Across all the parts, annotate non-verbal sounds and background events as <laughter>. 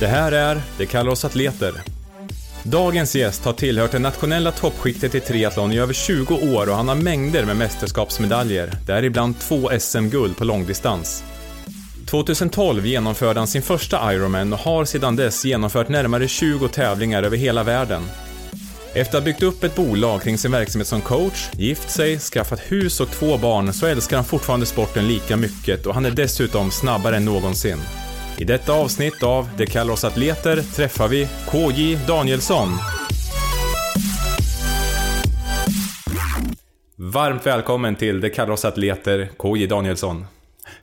Det här är Det kallar oss atleter. Dagens gäst har tillhört det nationella toppskiktet i triathlon i över 20 år och han har mängder med mästerskapsmedaljer, däribland två SM-guld på långdistans. 2012 genomförde han sin första Ironman och har sedan dess genomfört närmare 20 tävlingar över hela världen. Efter att ha byggt upp ett bolag kring sin verksamhet som coach, gift sig, skaffat hus och två barn så älskar han fortfarande sporten lika mycket och han är dessutom snabbare än någonsin. I detta avsnitt av Det kallar oss atleter träffar vi KJ Danielsson. Varmt välkommen till Det kallar oss atleter, KJ Danielsson.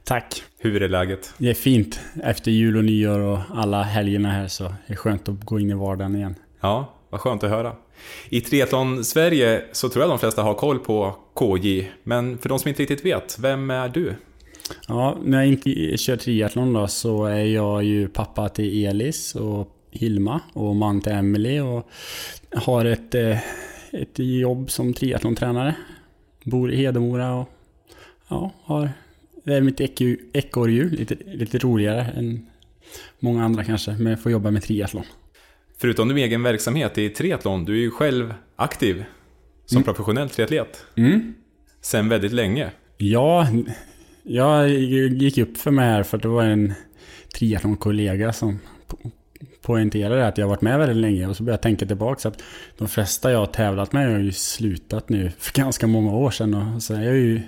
Tack. Hur är läget? Det är fint. Efter jul och nyår och alla helgerna här så är det skönt att gå in i vardagen igen. Ja, vad skönt att höra. I triathlon-Sverige så tror jag de flesta har koll på KJ, men för de som inte riktigt vet, vem är du? Ja, när jag inte kör triathlon då så är jag ju pappa till Elis och Hilma och man till Emily och har ett, eh, ett jobb som triathlontränare. Bor i Hedemora och ja, har, det är mitt ekorrhjul, lite, lite roligare än många andra kanske, men får jobba med triathlon. Förutom din egen verksamhet i triathlon, du är ju själv aktiv som mm. professionell triatlet. Mm. Sen väldigt länge. Ja, jag gick upp för mig här för att det var en triathlon-kollega som poängterade att jag varit med väldigt länge och så började jag tänka tillbaka så att de flesta jag har tävlat med har ju slutat nu för ganska många år sedan och så är jag ju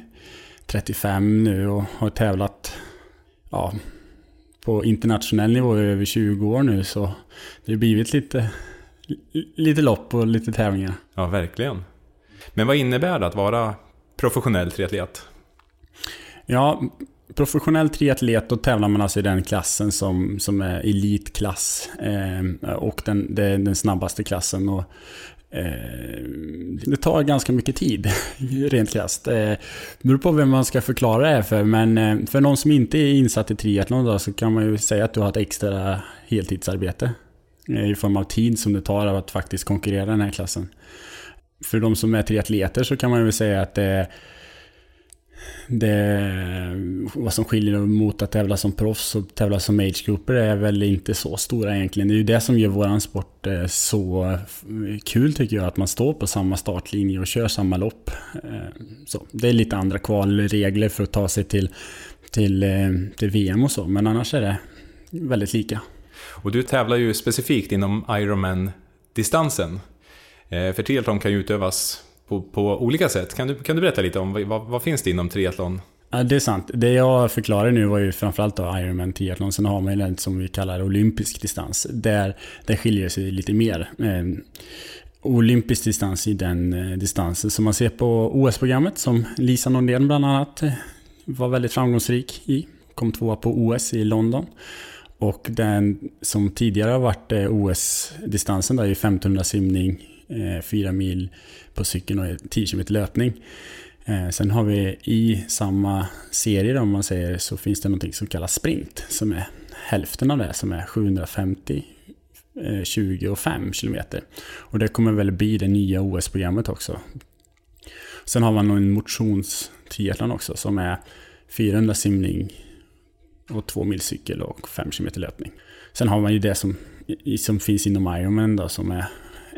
35 nu och har tävlat ja, på internationell nivå i över 20 år nu så det har blivit lite, lite lopp och lite tävlingar. Ja, verkligen. Men vad innebär det att vara professionell triatlet? Ja, professionell triatlet, då tävlar man alltså i den klassen som, som är elitklass. Eh, och den, det, den snabbaste klassen. Och, eh, det tar ganska mycket tid, <laughs> rent krasst. Eh, det beror på vem man ska förklara det för. Men eh, för någon som inte är insatt i triathlon då, så kan man ju säga att du har ett extra heltidsarbete. Eh, I form av tid som det tar av att faktiskt konkurrera i den här klassen. För de som är triatleter så kan man ju säga att det är det, vad som skiljer mot att tävla som proffs och tävla som agegrupper är väl inte så stora egentligen. Det är ju det som gör våran sport eh, så kul tycker jag, att man står på samma startlinje och kör samma lopp. Eh, så, det är lite andra kvalregler för att ta sig till, till, eh, till VM och så, men annars är det väldigt lika. Och du tävlar ju specifikt inom Ironman-distansen. För triathlon kan ju utövas på, på olika sätt. Kan du, kan du berätta lite om vad, vad finns det inom triathlon? Ja, det är sant. Det jag förklarade nu var ju framförallt då Ironman triathlon. Sen har man ju den som vi kallar olympisk distans. Där det skiljer sig lite mer. Eh, olympisk distans i den eh, distansen som man ser på OS-programmet som Lisa Nordén bland annat eh, var väldigt framgångsrik i. Kom tvåa på OS i London. Och den som tidigare har varit eh, OS-distansen där är 1500 simning, Eh, fyra mil på cykeln och 10 km löpning. Eh, sen har vi i samma serie om man säger så finns det något som kallas sprint som är hälften av det som är 750 20 eh, och 5 km. Och det kommer väl bli det nya OS-programmet också. Sen har man en motionstriathlon också som är 400 simning och 2 mil cykel och 5 km löpning. Sen har man ju det som, som finns inom Ironman då som är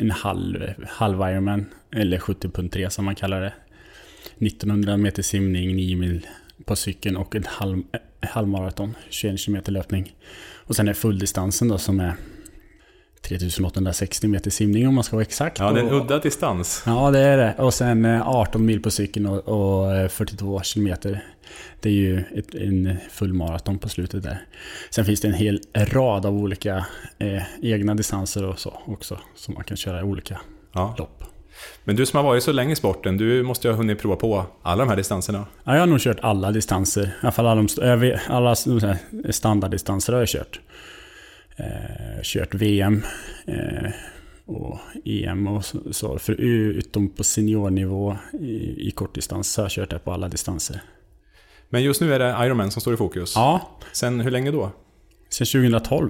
en halv, halv Ironman, eller 70.3 som man kallar det. 1900 meter simning, 9 mil på cykeln och en halv, eh, halvmaraton, 21 km löpning. Och sen är fulldistansen då som är 3860 meter simning om man ska vara exakt. Ja, det är en udda distans. Ja, det är det. Och sen 18 mil på cykeln och, och 42 kilometer det är ju ett, en fullmaraton på slutet där. Sen finns det en hel rad av olika eh, egna distanser och så också. Som man kan köra i olika ja. lopp. Men du som har varit så länge i sporten, du måste ju ha hunnit prova på alla de här distanserna? Ja, jag har nog kört alla distanser. I alla fall alla, alla standarddistanser har jag kört. Eh, kört VM eh, och EM och så. så för, utom på seniornivå i, i kortdistans så har jag kört det på alla distanser. Men just nu är det Ironman som står i fokus. Ja. Sen hur länge då? Sen 2012.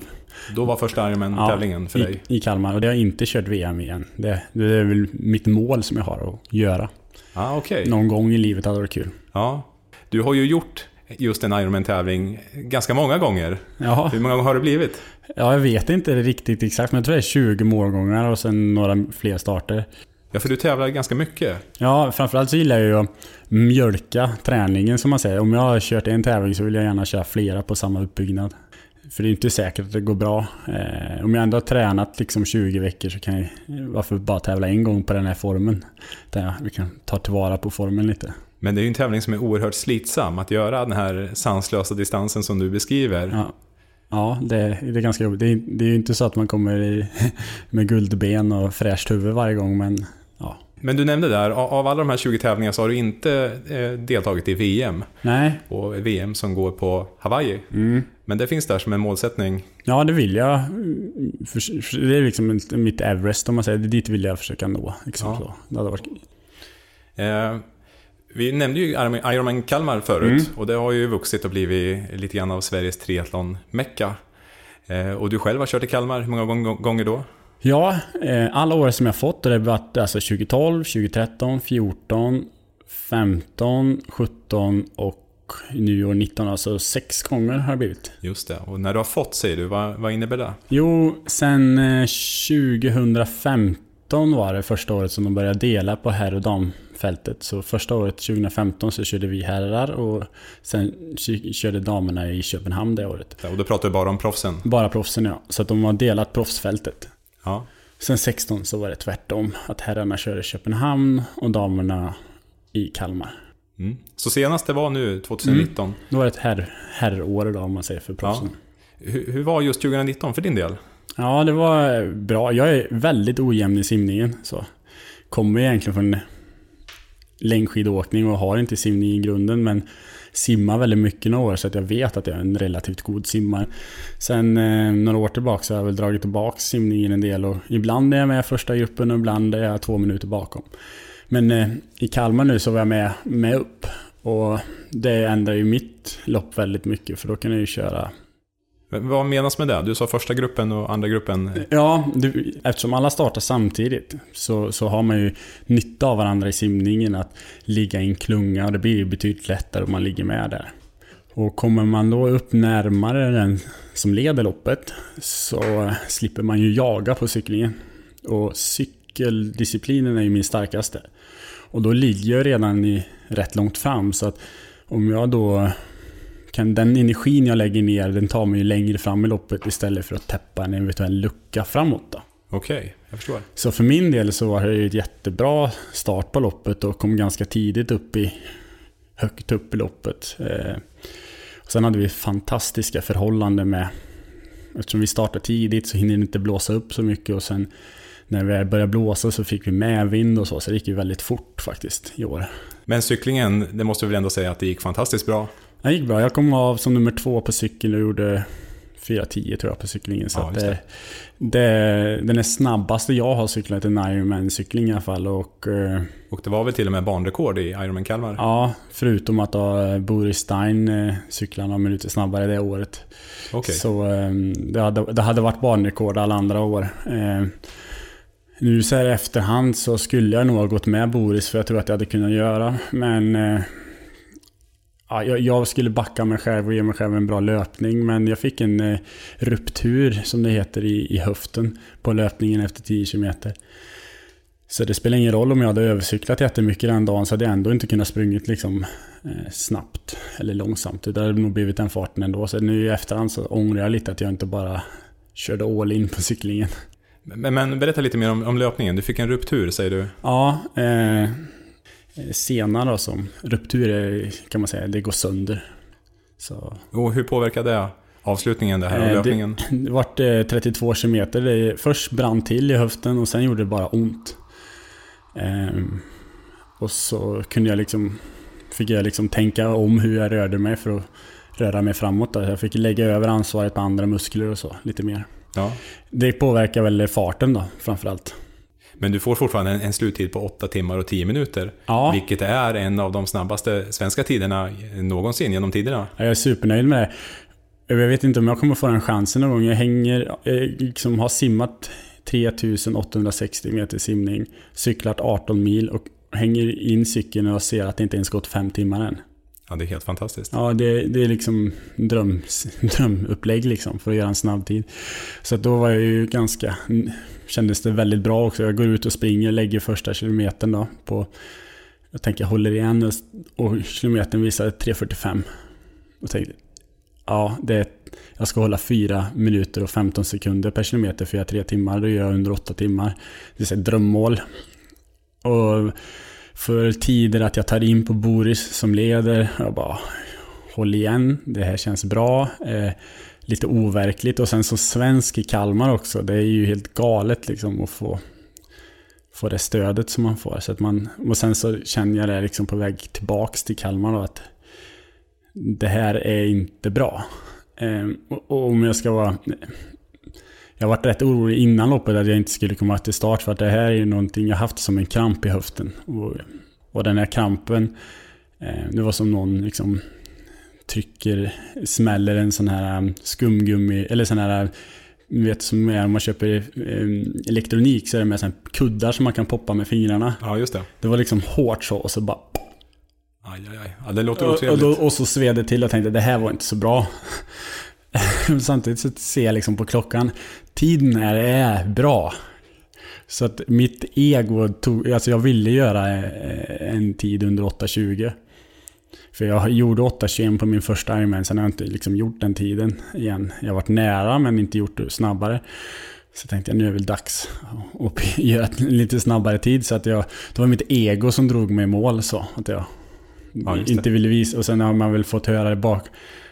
Då var första Ironman-tävlingen ja, för dig? I Kalmar. Och det har jag inte kört VM igen. Det, det, är väl mitt mål som jag har att göra. Ah, okay. Någon gång i livet hade det varit kul. Ja. Du har ju gjort just en Ironman-tävling ganska många gånger. Ja. Hur många gånger har det blivit? Ja, jag vet inte riktigt exakt, men jag tror det är 20 målgångar och sen några fler starter. Ja, för du tävlar ganska mycket. Ja, framförallt så gillar jag ju att mjölka träningen som man säger. Om jag har kört en tävling så vill jag gärna köra flera på samma uppbyggnad. För det är inte säkert att det går bra. Eh, om jag ändå har tränat liksom 20 veckor så kan jag varför bara tävla en gång på den här formen. Där vi kan ta tillvara på formen lite. Men det är ju en tävling som är oerhört slitsam. Att göra den här sanslösa distansen som du beskriver. Ja, ja det, det är ganska jobbigt. Det är, det är ju inte så att man kommer i, <laughs> med guldben och fräscht huvud varje gång, men ja. Men du nämnde där, av alla de här 20 tävlingarna så har du inte eh, deltagit i VM. Nej. Och VM som går på Hawaii. Mm. Men det finns där som en målsättning. Ja, det vill jag. Det är liksom mitt Everest om man säger. Det dit vill jag försöka nå. Liksom Ja. så. Det hade varit Eh, vi nämnde ju Ironman Kalmar förut. Mm. Och det har ju vuxit och blivit lite grann av Sveriges triathlon-mecka. Eh, och du själv har kört i Kalmar, hur många gång- gånger då? Ja, eh, alla år som jag fått, det har varit alltså 2012, 2013, 14, 15, 17 och nu år 19. Alltså sex gånger har det blivit. Just det. Och när du har fått, säger du, vad, vad innebär det? Jo, sen eh, 2015 var det första året som de började dela på herr och damfältet. Så första året, 2015, så körde vi herrar och sen körde damerna i Köpenhamn det året. Och då pratar du bara om proffsen. Bara proffsen ja. Så att de har delat proffsfältet. Ja. Sen 16 så var det tvärtom. Att herrarna körde i Köpenhamn och damerna i Kalmar. Mm. Så senast det var nu, 2019. Då var det ett herr, herrår då om man säger för proffsen. Hur, hur var just 2019 för din del? Ja, det var eh, bra. Jag är väldigt ojämn i simningen. Så. Kommer egentligen från längdskidåkning och har inte simning i grunden. Men simmar väldigt mycket några år så att jag vet att jag är en relativt god simmare. Sen eh, några år tillbaka så har jag väl dragit tillbaka simningen en del. Och ibland är jag med första gruppen och ibland är jag två minuter bakom. Men eh, i Kalmar nu så var jag med, med upp. Och det ändrar ju mitt lopp väldigt mycket för då kan jag ju köra vad menas med det? Du sa första gruppen och andra gruppen. Ja, du, eftersom alla startar samtidigt så, så har man ju nytta av varandra i simningen att ligga i en klunga och det blir ju betydligt lättare om man ligger med där. Och kommer man då upp närmare den som leder loppet så slipper man ju jaga på cyklingen. Och cykeldisciplinen är ju min starkaste. Och då ligger jag redan i rätt långt fram så att om jag då kan den energin jag lägger ner, den tar mig ju längre fram i loppet istället för att täppa en eventuell lucka framåt då. Okej, jag förstår. Så för min del så var det ju ett jättebra start på loppet och kom ganska tidigt upp i högt upp i loppet. Eh, och sen hade vi fantastiska förhållanden med Eftersom vi startade tidigt så hinner det inte blåsa upp så mycket och sen när vi började blåsa så fick vi medvind och så, så det gick ju väldigt fort faktiskt i år. Men cyklingen, det måste vi väl ändå säga att det gick fantastiskt bra. Det gick bra. Jag kom av som nummer två på cykeln och gjorde 4.10 tror jag på cyklingen. Så Ja, just det, det, den är snabbaste jag har cyklat en Ironman-cykling i alla fall. Och, eh, Och det var väl till och med banrekord i Ironman Kalmar? ja, förutom att då Boris Stein eh, cyklade några minuter snabbare det året. Okej. Så eh, det, hade, det hade varit banrekord alla andra år. Eh, nu så här i efterhand så skulle jag nog ha gått med Boris för jag tror att jag hade kunnat göra. Men eh, ja, jag, jag skulle backa mig själv och ge mig själv en bra löpning. Men jag fick en eh, ruptur som det heter i, i höften på löpningen efter 10 km. Så det spelar ingen roll om jag hade övercyklat jättemycket den dagen så hade jag ändå inte kunnat sprungit liksom eh, snabbt eller långsamt. Det hade nog blivit den farten ändå. Så nu i efterhand så ångrar jag lite att jag inte bara körde all in på cyklingen. Men, men berätta lite mer om, om löpningen. Du fick en ruptur, säger du. Ja, eh, sena då som ruptur är, kan man säga, det går sönder. Så, Och hur påverkade det avslutningen, det här, Eh, löpningen? Det, <laughs> det vart eh, 32 km. Det först brann till i höften och sen gjorde det bara ont. Ehm, och så kunde jag liksom... Fick jag liksom tänka om hur jag rörde mig för att röra mig framåt. Då. Jag fick lägga över ansvaret på andra muskler och så, lite mer. Ja. Det påverkar väl farten då, framförallt. Men du får fortfarande en, en sluttid på 8 timmar och 10 minuter. Ja. Vilket är en av de snabbaste svenska tiderna någonsin genom tiderna. Jag är supernöjd med det. Jag vet inte om jag kommer få den chansen någon gång. Jag hänger, jag liksom har simmat 3860 meter simning, cyklat 18 mil och hänger in cykeln och ser att det inte ens gått 5 timmar än. Ja, det är helt fantastiskt. Ja, det, det är liksom dröm, drömupplägg liksom för att göra en snabb tid. Så då var jag ju ganska... Kändes det väldigt bra också. Jag går ut och springer, lägger första kilometern då på... Jag tänker jag håller igen och kilometern visar 3.45. Och tänkte, ja, det är, jag ska hålla 4 minuter och 15 sekunder per kilometer för jag har 3 timmar. Då gör jag under 8 timmar. Det är ett drömmål. Och för tider att jag tar in på Boris som leder. Jag bara, håll igen, det här känns bra. Eh, lite overkligt och sen som svensk i Kalmar också. Det är ju helt galet liksom att få, få det stödet som man får. Så att man, och sen så känner jag det liksom på väg tillbaks till Kalmar då att det här är inte bra. Eh, och, och om jag ska vara jag varit rätt orolig innan loppet att jag inte skulle komma till start för att det här är ju någonting jag haft som en kramp i höften. Och, och den här krampen, eh, det var som någon liksom trycker, smäller en sån här um, skumgummi, eller sån här ni vet som är om man köper eh, elektronik så är det med sån kuddar som man kan poppa med fingrarna. Ja, just det. Det var liksom hårt så och så bara... Aj, aj, aj. Ja, det låter och, otrevligt. och, då, och så sved det till och tänkte det här var inte så bra. <laughs> Samtidigt så ser jag liksom på klockan. Tiden är, är bra. Så att mitt ego tog... Alltså jag ville göra eh, en tid under 8.20. För jag gjorde 8.21 på min första Ironman, sen har jag inte liksom gjort den tiden igen. Jag har varit nära men inte gjort det snabbare. Så tänkte jag nu är det väl dags att <laughs> göra en lite snabbare tid. Så att jag, det var mitt ego som drog mig i mål så. Att jag ja, inte ville visa. Och sen har man väl fått höra det bak.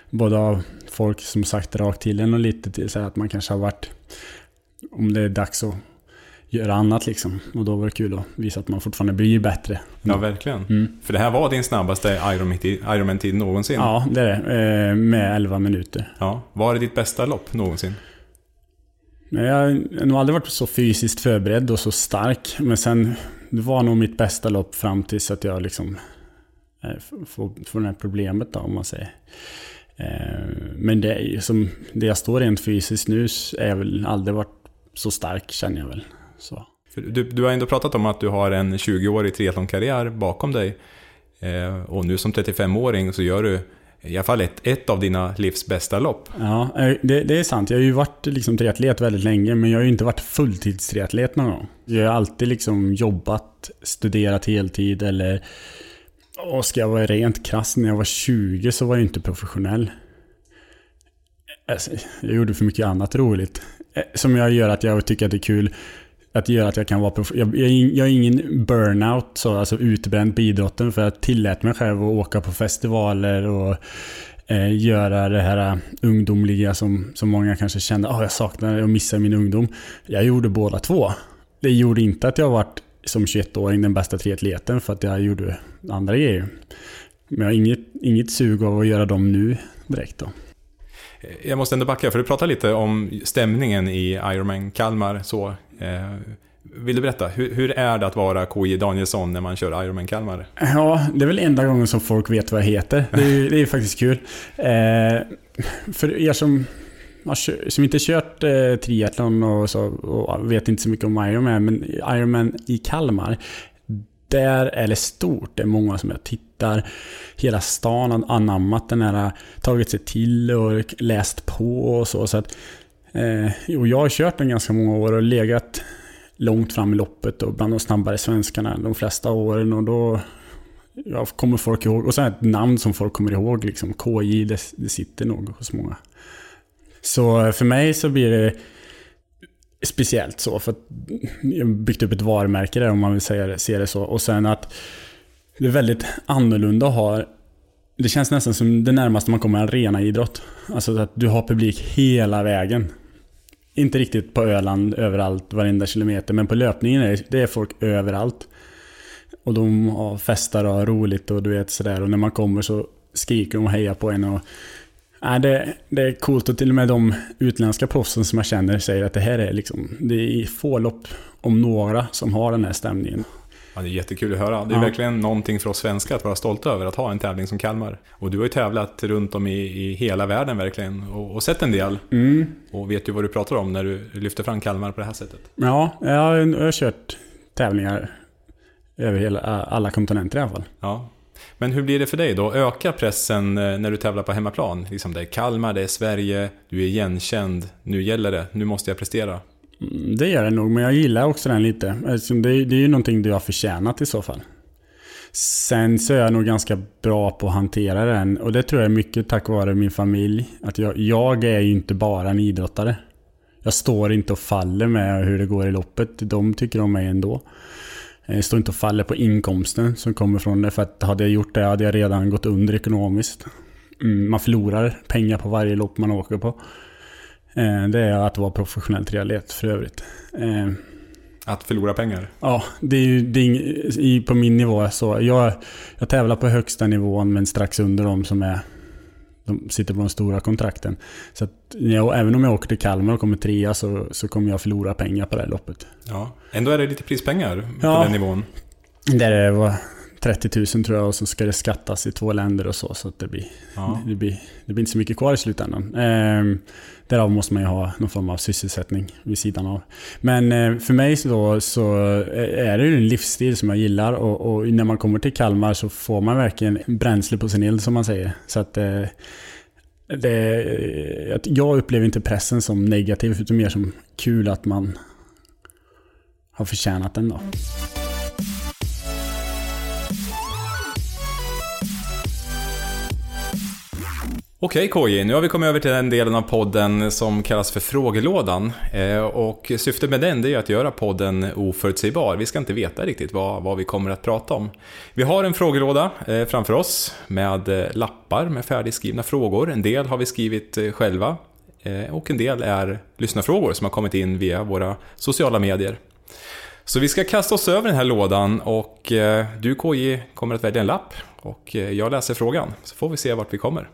Både av folk som sagt rakt till en och lite till så att man kanske har varit... Om det är dags att göra annat liksom. Och då var det kul att visa att man fortfarande blir bättre. Ja, verkligen. Mm. För det här var din snabbaste Ironman-tid någonsin? Ja, det är det. Eh, med 11 minuter. Ja. Var det ditt bästa lopp någonsin? Jag har nog aldrig varit så fysiskt förberedd och så stark. Men sen, det var nog mitt bästa lopp fram tills att jag liksom eh, får, får det här problemet då, om man säger. Eh, men det, som, det jag står rent fysiskt nu är väl aldrig varit så stark känner jag väl. Så. Du, du har ändå pratat om att du har en 20-årig triathlonkarriär bakom dig. Eh, och nu som 35-åring så gör du i alla fall ett, ett av dina livs bästa lopp. Ja, eh, det, det, är sant. Jag har ju varit liksom triatlet väldigt länge, men jag har ju inte varit fulltidstriatlet någon gång. Jag har alltid liksom jobbat, studerat heltid eller... Och ska jag vara rent krass, när jag var 20 så var jag inte professionell. Alltså, jag gjorde för mycket annat roligt. Eh, som jag gör att jag tycker att det är kul att det gör att jag kan vara jag, jag, jag är ingen burnout, så, alltså utbränd på idrotten. För jag tillät mig själv att åka på festivaler och eh, göra det här eh, ungdomliga som, som många kanske kände. Oh, ah, jag saknar och missar min ungdom. Jag gjorde båda två. Det gjorde inte att jag varit som 21-åring den bästa triatleten för att jag gjorde andra grejer. Men jag har inget, inget sug av att göra dem nu direkt då. Jag måste ändå backa, för du pratade lite om stämningen i Ironman Kalmar. Så, eh, vill du berätta, hur, hur, är det att vara KJ Danielsson när man kör Ironman Kalmar? Ja, det är väl enda gången som folk vet vad jag heter. Det är, det är faktiskt kul. Eh, för er som, som inte kört eh, triathlon och, så, och vet inte så mycket om Ironman, men Ironman i Kalmar där är det stort. Det är många som jag tittar. Hela stan har anammat den här, tagit sig till och läst på och så. så att, eh, och jag har kört den ganska många år och legat långt fram i loppet och bland de snabbare svenskarna de flesta åren. Och då ja, kommer folk ihåg. Och sen ett namn som folk kommer ihåg. Liksom, KJ, det, det sitter nog hos många. Så för mig så blir det speciellt så. För att jag har byggt upp ett varumärke där om man vill säga det, se det så. Och sen att det är väldigt annorlunda att ha det känns nästan som det närmaste man kommer en arena-idrott. Alltså att du har publik hela vägen. Inte riktigt på Öland överallt, varenda kilometer. Men på löpningen är det är folk överallt. Och de har festar och har roligt och du vet sådär. Och när man kommer så skriker de och hejar på en. Och Ja, det, det är coolt och till och med de utländska proffsen som jag känner säger att det här är liksom, det är få lopp om några som har den här stämningen. Ja, det är jättekul att höra. Det är ja. verkligen någonting för oss svenskar att vara stolta över att ha en tävling som Kalmar. Och du har ju tävlat runt om i, i hela världen verkligen och, och sett en del. Mm. Och vet ju vad du pratar om när du lyfter fram Kalmar på det här sättet. Ja, jag har, jag har kört tävlingar över hela, alla kontinenter i alla fall. Ja. Men hur blir det för dig då? Ökar pressen eh, när du tävlar på hemmaplan? Liksom det är Kalmar, det är Sverige, du är igenkänd, nu gäller det, nu måste jag prestera. Mm, det gör det nog, men jag gillar också den lite. Alltså, det är, det är ju någonting du har förtjänat i så fall. Sen så är jag nog ganska bra på att hantera den. Och det tror jag är mycket tack vare min familj. Att jag, jag är ju inte bara en idrottare. Jag står inte och faller med hur det går i loppet. De tycker om mig ändå. Jag står inte och faller på inkomsten som kommer från det. För att hade jag gjort det hade jag redan gått under ekonomiskt. Mm, man förlorar pengar på varje lopp man åker på. Eh, det är att vara professionell triatlet för övrigt. Eh, att förlora pengar? Ja, det är ju det är, på min nivå så. Jag, jag tävlar på högsta nivån men strax under dem som är de sitter på de stora kontrakten. Så att, ja, även om jag åker till Kalmar och kommer trea så, så kommer jag förlora pengar på det här loppet. Ja, ändå är det lite prispengar på ja, den nivån. Det var 30 000 tror jag och så ska det skattas i två länder och så. Så det, blir, ja. det, blir, det blir inte så mycket kvar i slutändan. Ehm, därav måste man ju ha någon form av sysselsättning vid sidan av. Men eh, för mig så, så eh, är det ju en livsstil som jag gillar och, och, när man kommer till Kalmar så får man verkligen bränsle på sin eld som man säger. Så att eh, det, jag upplever inte pressen som negativ utan mer som kul att man har förtjänat den då. Okej KJ, nu har vi kommit över till den delen av podden som kallas för frågelådan. Eh, och syftet med den är att göra podden oförutsägbar. Vi ska inte veta riktigt vad, vad vi kommer att prata om. Vi har en frågelåda eh, framför oss med eh, lappar med färdigskrivna frågor. En del har vi skrivit själva och en del är lyssnarfrågor som har kommit in via våra sociala medier. Så vi ska kasta oss över den här lådan och du KJ kommer att välja en lapp och jag läser frågan så får vi se vart vi kommer.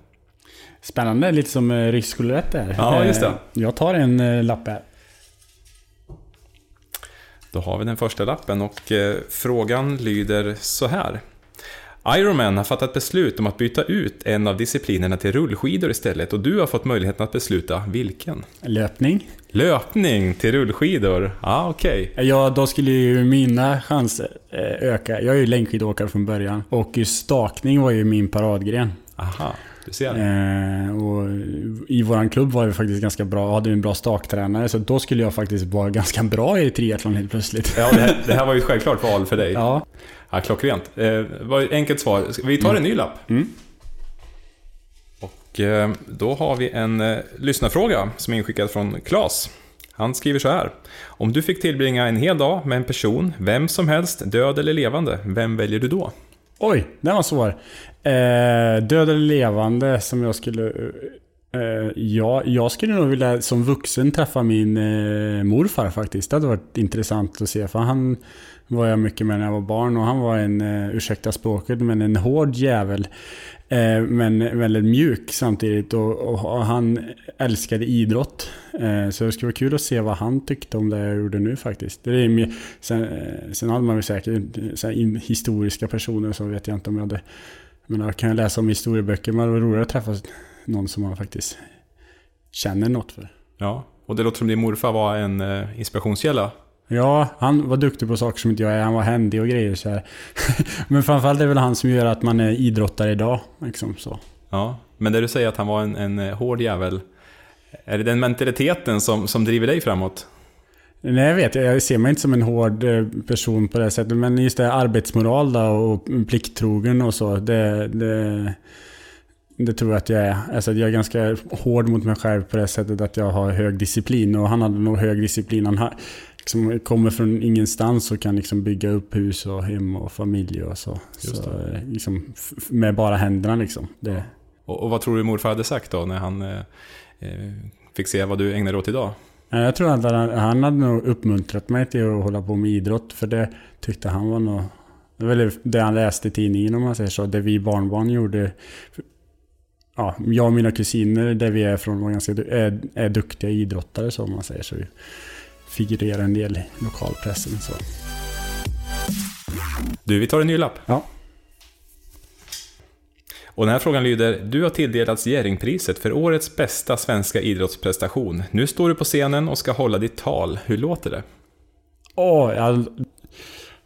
Spännande, lite som eh, riksskolerätt där. Ja, just det. Eh, jag tar en eh, lapp här. Då har vi den första lappen och frågan lyder så här. Ironman har fattat beslut om att byta ut en av disciplinerna till rullskidor istället och du har fått möjligheten att besluta vilken? Löpning. Löpning till rullskidor, ja ah, okej. Okay. Ja, då skulle ju mina chanser öka. Jag är ju längdskidåkare från början och stakning var ju min paradgren. Aha. Du ser. Eh, och I våran klubb var vi faktiskt ganska bra, hade en bra staktränare. Så då skulle jag faktiskt vara ganska bra i triathlon helt plötsligt. Ja, det här, det här var ju ett självklart val för dig. <laughs> Ja. Ja, klockrent. Eh, enkelt svar. Vi tar en ny lapp. Mm. Och eh, då har vi en eh, lyssnarfråga som är inskickad från Klas. Han skriver så här. Om du fick tillbringa en hel dag med en person, vem som helst, död eller levande, vem väljer du då? Oj, den var svår. Eh, död eller levande som jag skulle... Eh, ja, jag skulle nog vilja som vuxen träffa min eh, morfar faktiskt. Det hade varit intressant att se. För han var jag mycket med när jag var barn och han var en, eh, ursäkta språket, men en hård jävel. Eh, men väldigt mjuk samtidigt och, och, och han älskade idrott. Eh, så det skulle vara kul att se vad han tyckte om det jag gjorde nu faktiskt. Det är mer, sen, sen hade man väl säkert så historiska personer så vet jag inte om jag hade... Men jag kan läsa om historieböcker, men det var roligare att träffa någon som man faktiskt känner något för. Ja, och det låter som din morfar var en inspirationskälla Ja, han var duktig på saker som inte jag är. Han var händig och grejer så här. <laughs> Men framförallt är det väl han som gör att man är idrottare idag. Liksom så. Ja, men det du säger att han var en, en eh, hård jävel. Är det den mentaliteten som, som driver dig framåt? Nej, jag vet. Jag ser mig inte som en hård eh, person på det sättet. Men just det arbetsmoral då och plikttrogen och så. Det, det, det tror jag att jag är. Alltså jag är ganska hård mot mig själv på det sättet att jag har hög disciplin. Och han hade nog hög disciplin. Han, liksom kommer från ingenstans och kan liksom bygga upp hus och hem och familj och så. så eh, liksom, med bara händerna liksom. Det. Och, och, vad tror du morfar hade sagt då när han eh, eh fick se vad du ägnar dig åt idag? Jag tror att han, han hade nog uppmuntrat mig till att hålla på med idrott. För det tyckte han var nog... Det han läste i tidningen om man säger så. Det vi barnbarn gjorde. Ja, jag och mina kusiner där vi är från var ganska, är, är duktiga idrottare så om man säger så figurerar en del i lokalpressen. Så. Du, vi tar en ny lapp. Ja. Och den här frågan lyder, du har tilldelats Jerringpriset för årets bästa svenska idrottsprestation. Nu står du på scenen och ska hålla ditt tal. Hur låter det? Åh, oh, jag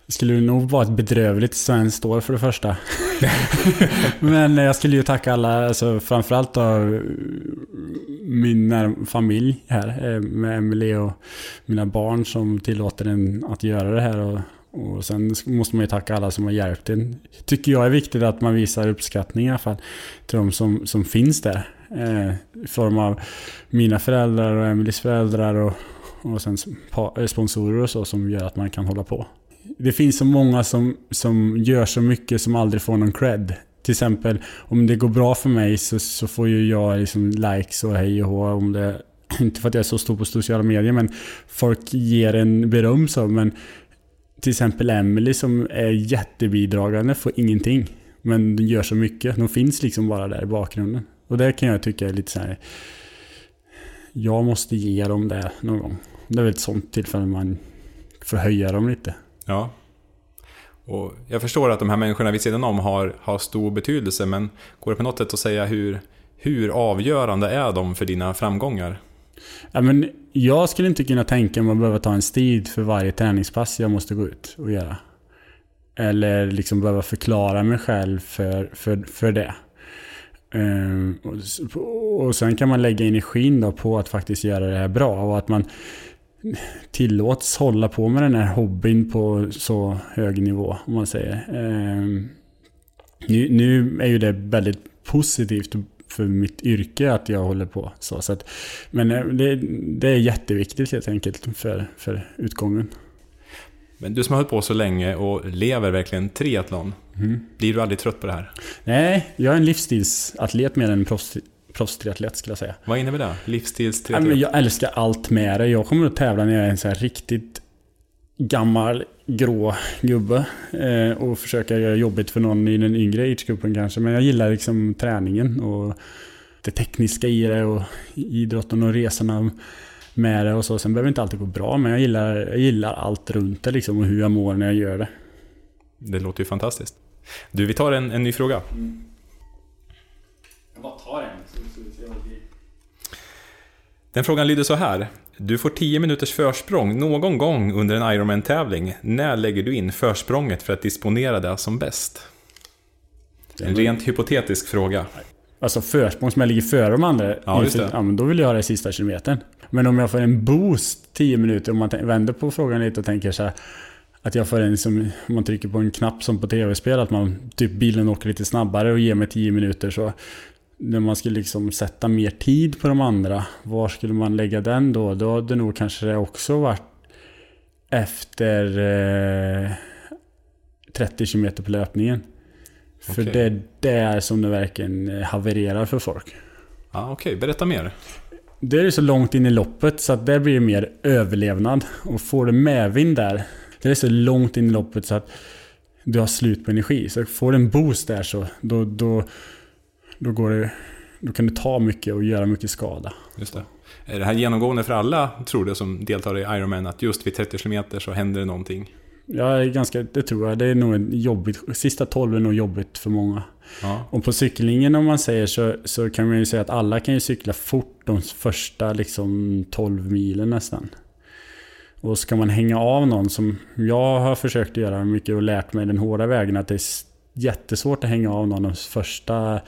skulle nog vara ett bedrövligt svenskt år för det första. <laughs> Men eh, jag skulle ju tacka alla, alltså framförallt då min familj här eh, med Emelie och mina barn som tillåter en att göra det här. Och, och sen måste man ju tacka alla som har hjälpt en. Tycker jag är viktigt att man visar uppskattning i alla fall till de som, som finns där. Eh, I form av mina föräldrar och Emelies föräldrar och, och sen eh, sponsorer och så som gör att man kan hålla på. Det finns så många som, som gör så mycket som aldrig får någon cred. Till exempel om det går bra för mig så, så får ju jag liksom likes och hej och hå om det <clears throat> inte för att jag är så stor på sociala medier men folk ger en beröm så men till exempel Emily som är jättebidragande får ingenting. Men de gör så mycket. De finns liksom bara där i bakgrunden. Och det kan jag tycka är lite så här. Jag måste ge dem det någon gång. Det är väl ett sånt tillfälle man får höja dem lite. Ja. Och jag förstår att de här människorna vid sidan om har, har stor betydelse, men går det på något sätt att säga hur, hur avgörande är de för dina framgångar? Ja, men jag skulle inte kunna tänka mig att behöva ta en strid för varje träningspass jag måste gå ut och göra. Eller liksom behöva förklara mig själv för, för, för det. Ehm, och, och sen kan man lägga energin då på att faktiskt göra det här bra och att man tillåts hålla på med den här hobbyn på så hög nivå, om man säger. Um, nu, nu är ju det väldigt positivt för mitt yrke att jag håller på så. så att, men eh, det, det, är jätteviktigt helt enkelt för, för utgången. Men du som har hållit på så länge och lever verkligen triathlon. Mm. Blir du aldrig trött på det här? Nej, jag är en livsstilsatlet mer än proffs, proffstriatlet skulle jag säga. Vad innebär det? Livsstilstriatlet? Jag älskar allt med det. Jag kommer att tävla när jag är en så här riktigt gammal grå gubbe eh, och försöka göra jobbigt för någon i den yngre age-gruppen kanske. Men jag gillar liksom träningen och det tekniska i det och idrotten och resorna med det och så. Sen behöver det inte alltid gå bra men jag gillar, jag gillar allt runt det liksom och hur jag mår när jag gör det. Det låter ju fantastiskt. Du, vi tar en, en ny fråga. Mm. Jag bara tar en. Den frågan lyder så här. Du får 10 minuters försprång någon gång under en Ironman-tävling. När lägger du in försprånget för att disponera det som bäst? En rent hypotetisk fråga. Alltså försprång som jag ligger före de andra. Ja, just det. Ja, men då vill jag ha det sista kilometern. Men om jag får en boost 10 minuter, om man vänder på frågan lite och tänker så här, Att jag får en som, om man trycker på en knapp som på tv-spel, att man typ bilen åker lite snabbare och ger mig 10 minuter så när man skulle liksom sätta mer tid på de andra, var skulle man lägga den då? Då hade det nog kanske också varit efter eh, 30 km på löpningen. För okay. det är där som det verkligen havererar för folk. Ja, Okej, okay. berätta mer. Det är så långt in i loppet så att där blir det mer överlevnad. Och får du medvind där, det är så långt in i loppet så att du har slut på energi. Så får du en boost där så då, då då, går det, då kan det ta mycket och göra mycket skada. Just det. Är det här genomgående för alla, tror du, som deltar i Ironman? Att just vid 30 km så händer det någonting? Ja, ganska, det tror jag. Det är nog jobbigt. Sista 12 är nog jobbigt för många. Ja. Och på cyklingen om man säger så, så kan man ju säga att alla kan ju cykla fort de första liksom 12 milen nästan. Och ska man hänga av någon som jag har försökt göra mycket och lärt mig den hårda vägen att det är jättesvårt att hänga av någon de första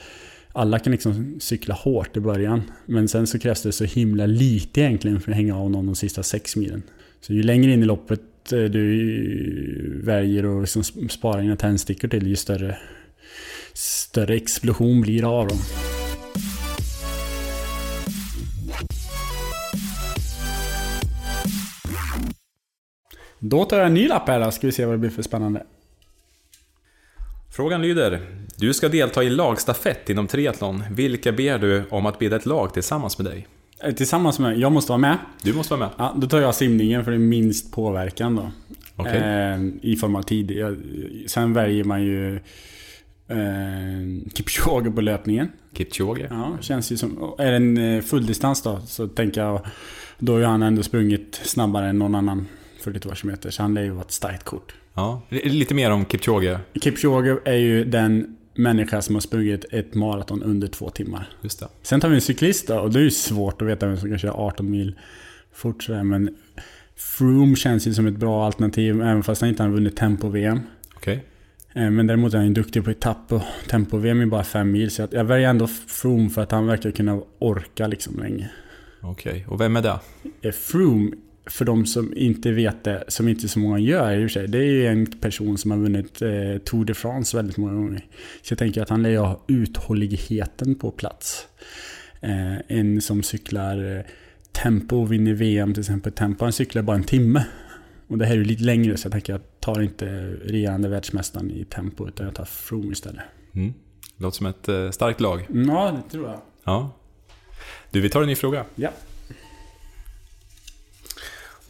alla kan liksom cykla hårt i början. Men sen så krävs det så himla lite egentligen för att hänga av någon de sista sex milen. Så ju längre in i loppet eh, du väljer att liksom spara dina tändstickor till, ju större, större explosion blir det av dem. Då tar jag en ny lapp här då, ska vi se vad det blir för spännande. Frågan lyder, du ska delta i lagstafett inom triathlon. Vilka ber du om att bilda ett lag tillsammans med dig? Eh, tillsammans med Jag måste vara med. Du måste vara med. Ja, då tar jag simningen för det är minst påverkan då. Okay. Eh, I form av tid. Jag, sen väljer man ju eh, Kipchoge på löpningen. Kipchoge? Ja, känns ju som... Är det en eh, fulldistans då så tänker jag... Då har han ändå sprungit snabbare än någon annan 42 km. Så han lär ju vara ett starkt kort. Ja, lite mer om Kipchoge. Kipchoge är ju den människa som har sprungit ett maraton under två timmar. Just det. Sen tar vi en cyklist då, och det är ju svårt att veta vem som kan köra 18 mil fort men Froome känns ju som ett bra alternativ, även fast han inte har vunnit tempo-VM. Okej. Eh, Men däremot är han ju duktig på etapp och tempo-VM i bara fem mil. Så jag väljer ändå Froome för att han verkar kunna orka liksom länge. Okej, och vem är det? Eh, Froome, för de som inte vet det, som inte så många gör i och för sig, det är ju en person som har vunnit eh, Tour de France väldigt många gånger. Så jag tänker att han lär ju ha uthålligheten på plats. Eh, en som cyklar eh, tempo och vinner VM till exempel. Tempo, han cyklar bara en timme. Och det här är ju lite längre så jag tänker jag tar inte regerande världsmästaren i tempo utan jag tar Froome istället. Mm. Låter som ett eh, starkt lag. Mm, Ja, det tror jag. Ja. Du, vi tar en ny fråga. Ja.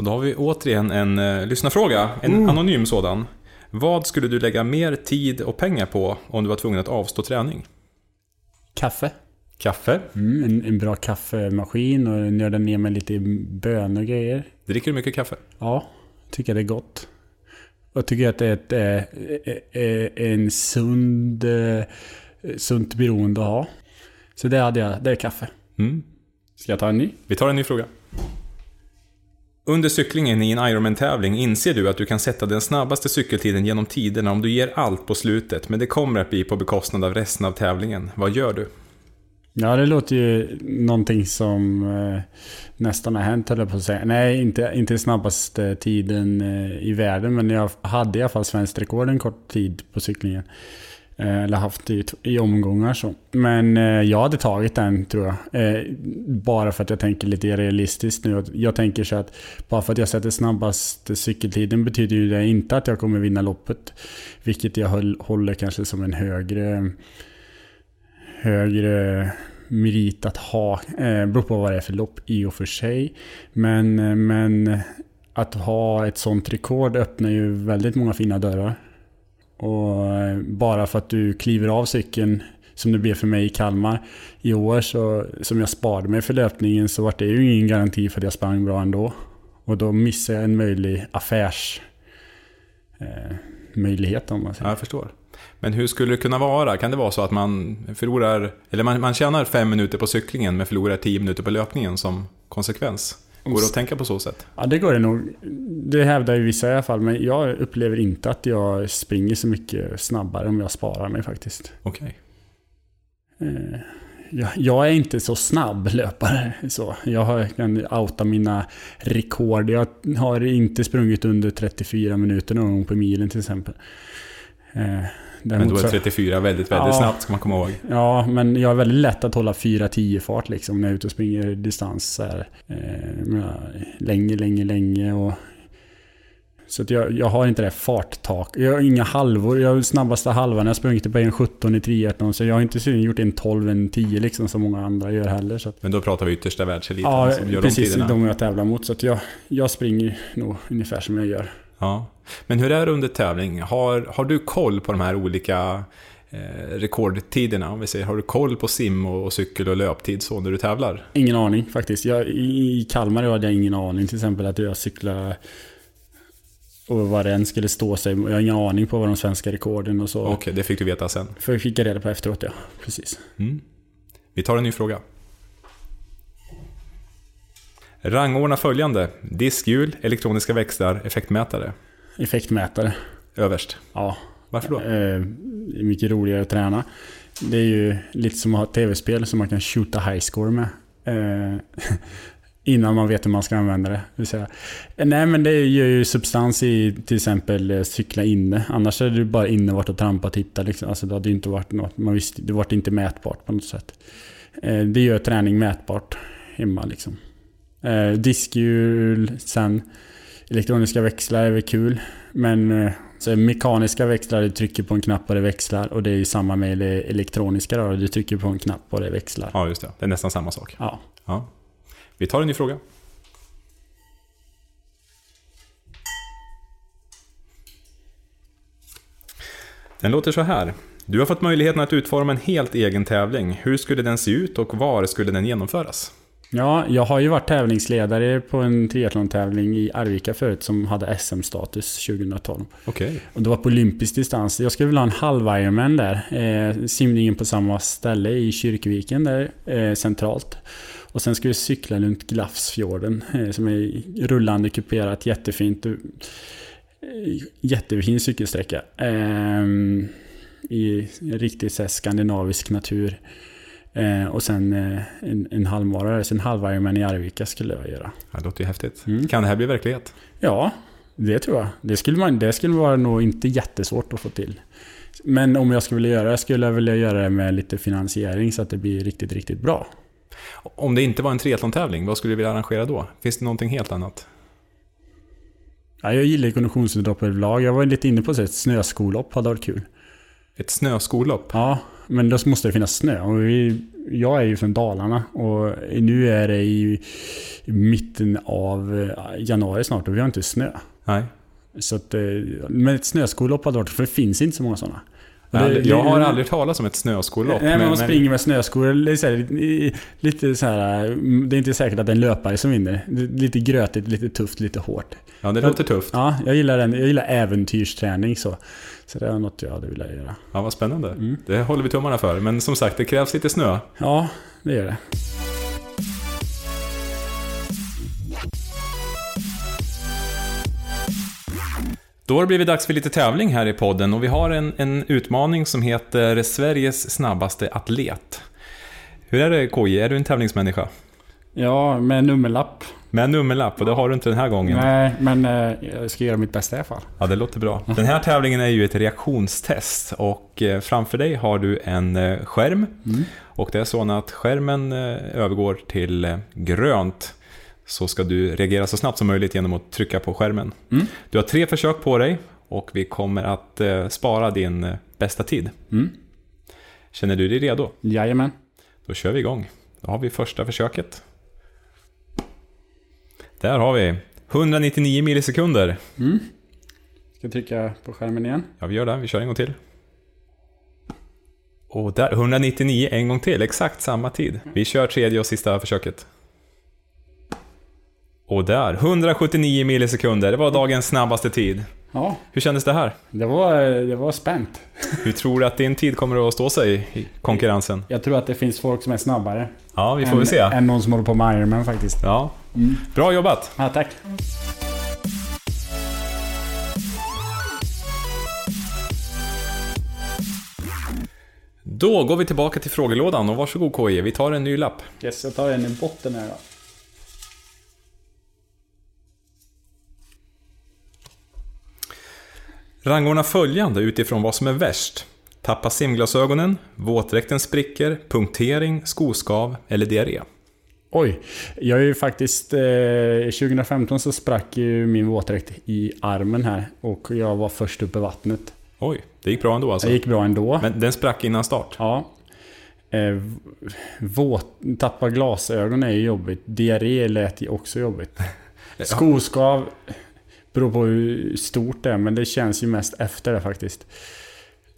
Och då har vi återigen en uh, lyssnarfråga. En anonym sådan. Vad skulle du lägga mer tid och pengar på om du var tvungen att avstå träning? Kaffe. Kaffe? Mm, en, en bra kaffemaskin och nörda ner med lite bönor och grejer. Dricker du mycket kaffe? Ja, tycker det är gott. Och tycker att det är ett, eh, eh, en sund, eh, sunt beroende att ha. Så det hade jag, det är kaffe. Mm. Ska jag ta en ny? Vi tar en ny fråga. Under cyklingen i en Ironman-tävling inser du att du kan sätta den snabbaste cykeltiden genom tiderna om du ger allt på slutet, men det kommer att bli på bekostnad av resten av tävlingen. Vad gör du? Ja, det låter ju någonting som eh, nästan har hänt, höll jag på att säga. Nej, inte, inte snabbaste tiden eh, i världen, men jag hade i alla fall svenskt rekord en kort tid på cyklingen. Eh, eller haft i, i omgångar så. Men eh, jag hade tagit den tror jag. Eh, bara för att jag tänker lite realistiskt nu. Jag tänker så att bara för att jag sätter snabbaste cykeltiden betyder ju det inte att jag kommer vinna loppet. Vilket jag höll, håller kanske som en högre högre merit att ha. Eh, beror på vad det är för lopp i och för sig. Men, eh, men att ha ett sånt rekord öppnar ju väldigt många fina dörrar. Och eh, bara för att du kliver av cykeln som det blev för mig i Kalmar i år så som jag sparade mig för löpningen så var det ju ingen garanti för att jag sprang bra ändå. Och då missade jag en möjlig affärsmöjlighet. eh, om man säger. Jag förstår. Men hur skulle det kunna vara? Kan det vara så att man förlorar, eller man, man tjänar fem minuter på cyklingen men förlorar tio minuter på löpningen som konsekvens? Går det att tänka på så sätt? Ja, det går det nog. Det hävdar ju vissa i alla fall, men jag upplever inte att jag springer så mycket snabbare om jag sparar mig faktiskt. Okej. Eh, Jag, jag är inte så snabb löpare. Så. Jag kan outa mina rekord. Jag har inte sprungit under 34 minuter någon gång på milen till exempel. Eh, Men däremot då är så- 34 väldigt, väldigt Ja. snabbt ska man komma ihåg. Ja, men jag är väldigt lätt att hålla 4-10 fart liksom när jag är ute och springer distans så här, eh, länge, länge, länge. Och, så jag, jag har inte det farttak. Jag har inga halvor. Jag har snabbaste halvan. Jag sprungit på en 17 i triathlon. Så jag har inte gjort en 12, en 10 liksom som många andra gör heller. Så att, Men då pratar vi yttersta världseliten ja, som gör precis. de tiderna. De jag tävlar mot. Så jag, jag springer nog ungefär som jag gör. Ja. Men hur är det under tävling? Har, har du koll på de här olika eh, rekordtiderna? Om vi säger, har du koll på sim och, och cykel och löptid så när du tävlar? Ingen aning faktiskt. Jag, i, Kalmar hade jag ingen aning. Till exempel att jag cyklade och vad den skulle stå sig. Jag har ingen aning på vad de svenska rekorden och så. Okej, det fick du veta sen. För jag fick reda på efteråt ja. Precis. Mm. Vi tar en ny fråga. Rangordna följande. Diskhjul, elektroniska växlar, effektmätare. Effektmätare. Överst. Ja. Varför då? Eh, det mycket roligare att träna. Det är ju lite som att ha ett tv-spel som man kan shoota high score med. Eh, <laughs> innan man vet hur man ska använda det. Eh, Nej men det ger ju substans i till exempel eh, cykla inne. Annars är det bara inne vart och trampa och titta. Liksom. Alltså, det hade inte varit något. Man visste, det vart inte mätbart på något sätt. Eh, det gör träning mätbart hemma liksom. Eh, diskhjul sen. Elektroniska växlar är väl kul. Men eh, så mekaniska växlar, du trycker på en knapp och det växlar. Och det är ju samma med det elektroniska då. Du trycker på en knapp och det växlar. Ja, just det. Det är nästan samma sak. Ja. Ja. Vi tar en ny fråga. Den låter så här. Du har fått möjligheten att utforma en helt egen tävling. Hur skulle den se ut och var skulle den genomföras? Ja, jag har ju varit tävlingsledare på en triathlon-tävling i Arvika förut som hade SM-status 2012. Okej. Och det var på olympisk distans. Jag skulle vilja ha en halv Ironman där. Eh, simningen på samma ställe i Kyrkviken där, eh, centralt. Och sen skulle vi cykla runt Glafsfjorden eh, som är rullande kuperat, jättefint. Jättefin cykelsträcka. Ehm, I riktigt skandinavisk natur. Eh, och sen eh, en, en halvmara, sen halv Ironman i Arvika skulle jag göra. Ja, det låter ju häftigt. Mm. Kan det här bli verklighet? Ja, det tror jag. Det skulle, man, det skulle vara nog inte jättesvårt att få till. Men om jag skulle vilja göra det skulle jag vilja göra det med lite finansiering så att det blir riktigt, riktigt bra. Om det inte var en triathlon-tävling, vad skulle du vilja arrangera då? Finns det någonting helt annat? Ja, jag gillar konditionsidrott överlag. Jag var lite inne på ett snöskolopp hade varit kul. Ett snöskolopp? Ja, men då måste det finnas snö. Och vi, jag är ju från Dalarna och nu är det i mitten av eh, januari snart och vi har inte snö. Nej. Så att, eh, men ett snöskolopp hade varit, för det finns inte så många sådana. Jag, Det- jag har aldrig talat om ett snöskolopp. Nej, men man springer med snöskor. Lite så här, det är inte säkert att det är en löpare som vinner. Lite grötigt, lite tufft, lite hårt. ja, det låter tufft. Ja, jag gillar, den, jag gillar äventyrsträning så. Så det är något jag hade velat göra. Ja, vad spännande. Mm. Det håller vi tummarna för. Men som sagt, det krävs lite snö. Ja, det gör det. Då har det blivit dags för lite tävling här i podden och vi har en, en utmaning som heter Sveriges snabbaste atlet. Hur är det KJ, är du en tävlingsmänniska? Ja, med nummerlapp. Med nummerlapp och det har du inte den här gången. Nej, men eh, jag ska göra mitt bästa i alla fall. Ja, det låter bra. Den här tävlingen är ju ett reaktionstest och eh, framför dig har du en eh, skärm. Mm. Och det är så att skärmen övergår till grönt så ska du reagera så snabbt som möjligt genom att trycka på skärmen. Mm. Du har tre försök på dig och vi kommer att eh, spara din eh, bästa tid. Mm. Känner du dig redo? Jajamän. Då kör vi igång. Då har vi första försöket. Där har vi 199 millisekunder. Mm. Ska trycka på skärmen igen? Ja, vi gör det. Vi kör en gång till. Och där, 199 en gång till. Exakt samma tid. Vi kör tredje och sista försöket. Och där, 179 millisekunder. Det var dagens snabbaste tid. Ja, Hur kändes det här? det var, det var spänt. Hur tror du att din tid kommer att stå sig i konkurrensen? Jag tror att det finns folk som är snabbare. Ja, vi får än, väl se. Än någon som håller på med Ironman faktiskt. Ja. Mm. Bra jobbat! Ja, tack. Då går vi tillbaka till frågelådan och varsågod KJ, vi tar en ny lapp. Yes, jag tar en i botten här då. Rangordna följande utifrån vad som är värst. Tappa simglasögonen, våtdräkten spricker, punktering, skoskav eller diarré. Oj, jag är ju faktiskt... Eh, 2015 så sprack ju min våtdräkt i armen här och jag var först upp i vattnet. Oj, det gick bra ändå alltså. Det gick bra ändå. Men den sprack innan start. Ja. Eh, våt, tappa glasögon är ju jobbigt. Diarré lät ju också jobbigt. <laughs> Skoskav beror på hur stort det är, men det känns ju mest efter det faktiskt.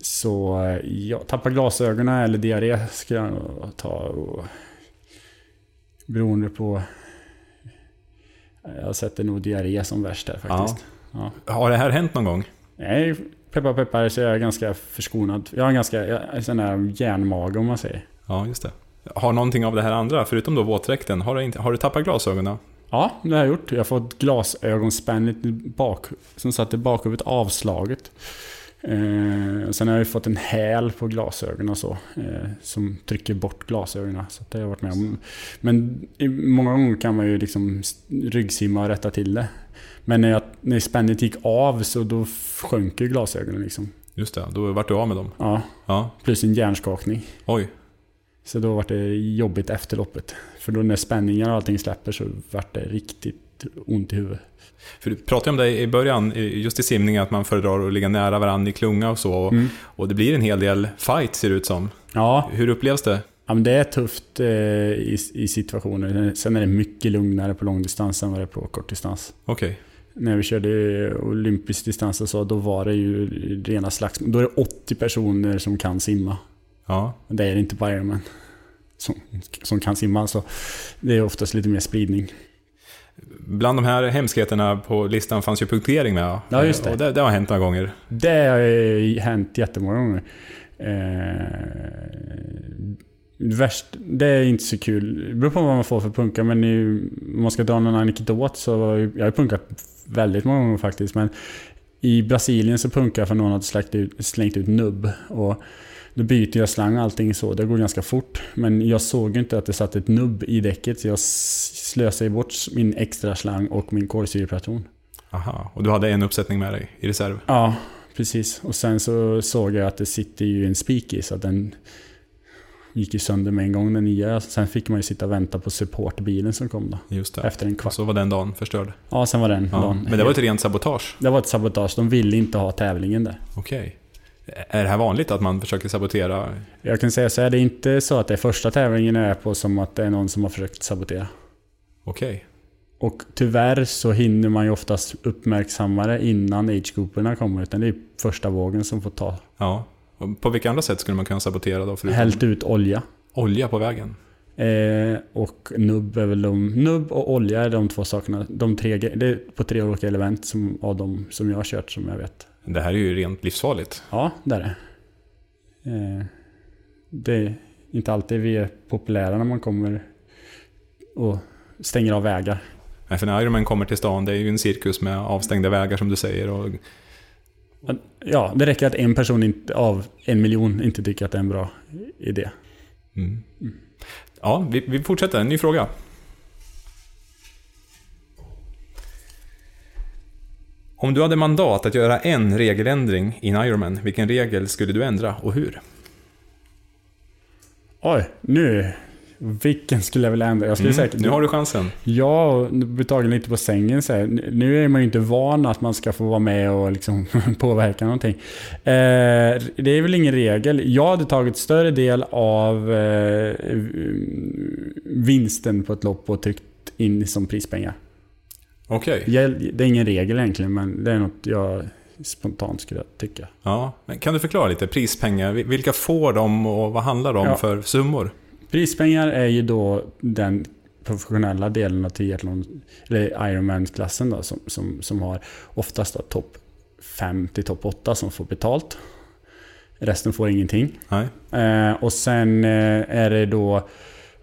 Så eh, ja, tappa glasögonen eller diarré ska jag ta. Och, beroende på... Jag sätter nog diarré som värst där faktiskt. Ja. Har det här hänt någon gång? Nej, peppar peppar så är jag ganska förskonad. Jag har en ganska jag sån där järnmage om man säger. Ja, just det. Har någonting av det här andra, förutom då våtdräkten, har du, inte, har du tappat glasögonen? Ja, det har jag gjort. Jag har fått glasögonspänn lite bak, som satt i bakhuvudet avslaget. Eh, sen har jag ju fått en häl på glasögonen och så. Eh, som trycker bort glasögonen. Så det har jag varit med om. Men i, många gånger kan man ju liksom ryggsimma och rätta till det. Men när, jag, när spännet gick av så då sjönk ju glasögonen liksom. Just det, då vart du av med dem. Ja, Ja, plus en hjärnskakning. oj. Så då var det jobbigt efter loppet. För då när spänningar och allting släpper så vart det riktigt ont i huvudet. För du pratade om det i början, just i simning, att man föredrar att ligga nära varandra i klunga och så. Och, Mm. och det blir en hel del fight ser det ut som. Ja, Hur upplevs det? ja men det är tufft eh, i, i situationer. Sen är det mycket lugnare på långdistans än vad det är på kortdistans. Okej. När vi körde olympisk distans och så, då var det ju rena slagsmål. Då är det 80 personer som kan simma. Ja. Det är det inte på Ironman. Som, som kan simma, så det är oftast lite mer spridning. Bland de här hemskheterna på listan fanns ju punktering med. Ja, just det. Och det, det har hänt några gånger. Det har hänt jättemånga gånger. Eh, värst, det är inte så kul. Det beror på vad man får för punka, men i, om man ska dra någon anekdot så... Jag har punkat väldigt många gånger faktiskt, men I Brasilien så punkar jag för någon hade slängt ut, slängt ut nubb. Och då byter jag slang och allting så. Det går ganska fort. Men jag såg ju inte att det satt ett nubb i däcket. Så jag slösade bort min extra slang och min kolsyrepatron. Aha, och du hade en uppsättning med dig i reserv? Ja, precis. Och sen så såg jag att det sitter ju en spik i så att den gick ju sönder med en gång den nya. Sen fick man ju sitta och vänta på supportbilen som kom då. Just det. Efter en kvart. Och så var den dagen förstörd? Ja, sen var den Ja. dagen. Men det var ett rent sabotage? Det var ett sabotage. De ville inte ha tävlingen där. Okej. Är det här vanligt att man försöker sabotera? Jag kan säga så här, det är inte så att det är första tävlingen jag är på som att det är någon som har försökt sabotera. Okej. Och tyvärr så hinner man ju oftast uppmärksamma det innan age-grouperna kommer. Utan det är första vågen som får ta. Ja. Och på vilka andra sätt skulle man kunna sabotera då? Förutom Hällt ut olja. olja på vägen? Eh, och nubb är väl de... Nubb och olja är de två sakerna. De tre, det är på tre olika element som, av de som jag har kört som jag vet. Det här är ju rent livsfarligt. Ja, det är det. Eh, det är inte alltid vi är populära när man kommer och stänger av vägar. Nej, för när Ironman kommer till stan, det är ju en cirkus med avstängda vägar som du säger. Och, Ja, det räcker att en person inte, av en miljon inte tycker att det är en bra idé. mm. Ja, vi, vi fortsätter. En ny fråga. Om du hade mandat att göra en regeländring i Ironman, vilken regel skulle du ändra och hur? Oj, nu... Vilken skulle jag vilja ändra? Jag skulle Mm, säkert... nu har du chansen. Ja, och blir tagen lite på sängen så här. Nu är man ju inte van att man ska få vara med och liksom <laughs> påverka någonting. Eh, det är väl ingen regel. Jag hade tagit större del av eh, vinsten på ett lopp och tryckt in som prispengar. Okej. Jag- Det är ingen regel egentligen, men det är något jag spontant skulle tycka. Ja, men kan du förklara lite? Prispengar, vil- vilka får de och vad handlar de Ja. för summor? Prispengar är ju då den professionella delen av triathlon, eller Ironman-klassen då, som, som, som har oftast topp 5 till topp 8 som får betalt. Resten får ingenting. Nej. Eh, och sen eh, är det då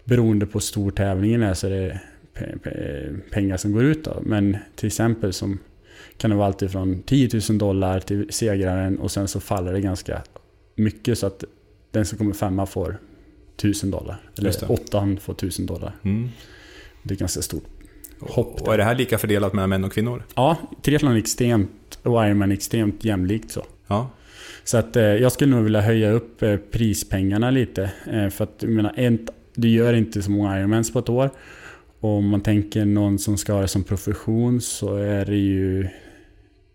beroende på stortävlingen är så är det pe- pe- pengar som går ut då. Men till exempel som kan det vara allt ifrån 10 000 dollar till segraren och sen så faller det ganska mycket så att den som kommer femma får 1000 dollar. Eller åttan får 1000 dollar. Mm. Det är ganska stort. Hopp Och är det här lika fördelat mellan män och kvinnor? Ja, triathlon är extremt och Ironman är extremt jämlikt så. Ja. Så att eh, jag skulle nog vilja höja upp eh, prispengarna lite. Eh, för att jag menar, en, du gör inte så många Ironmans på ett år. Och om man tänker någon som ska ha det som profession så är det ju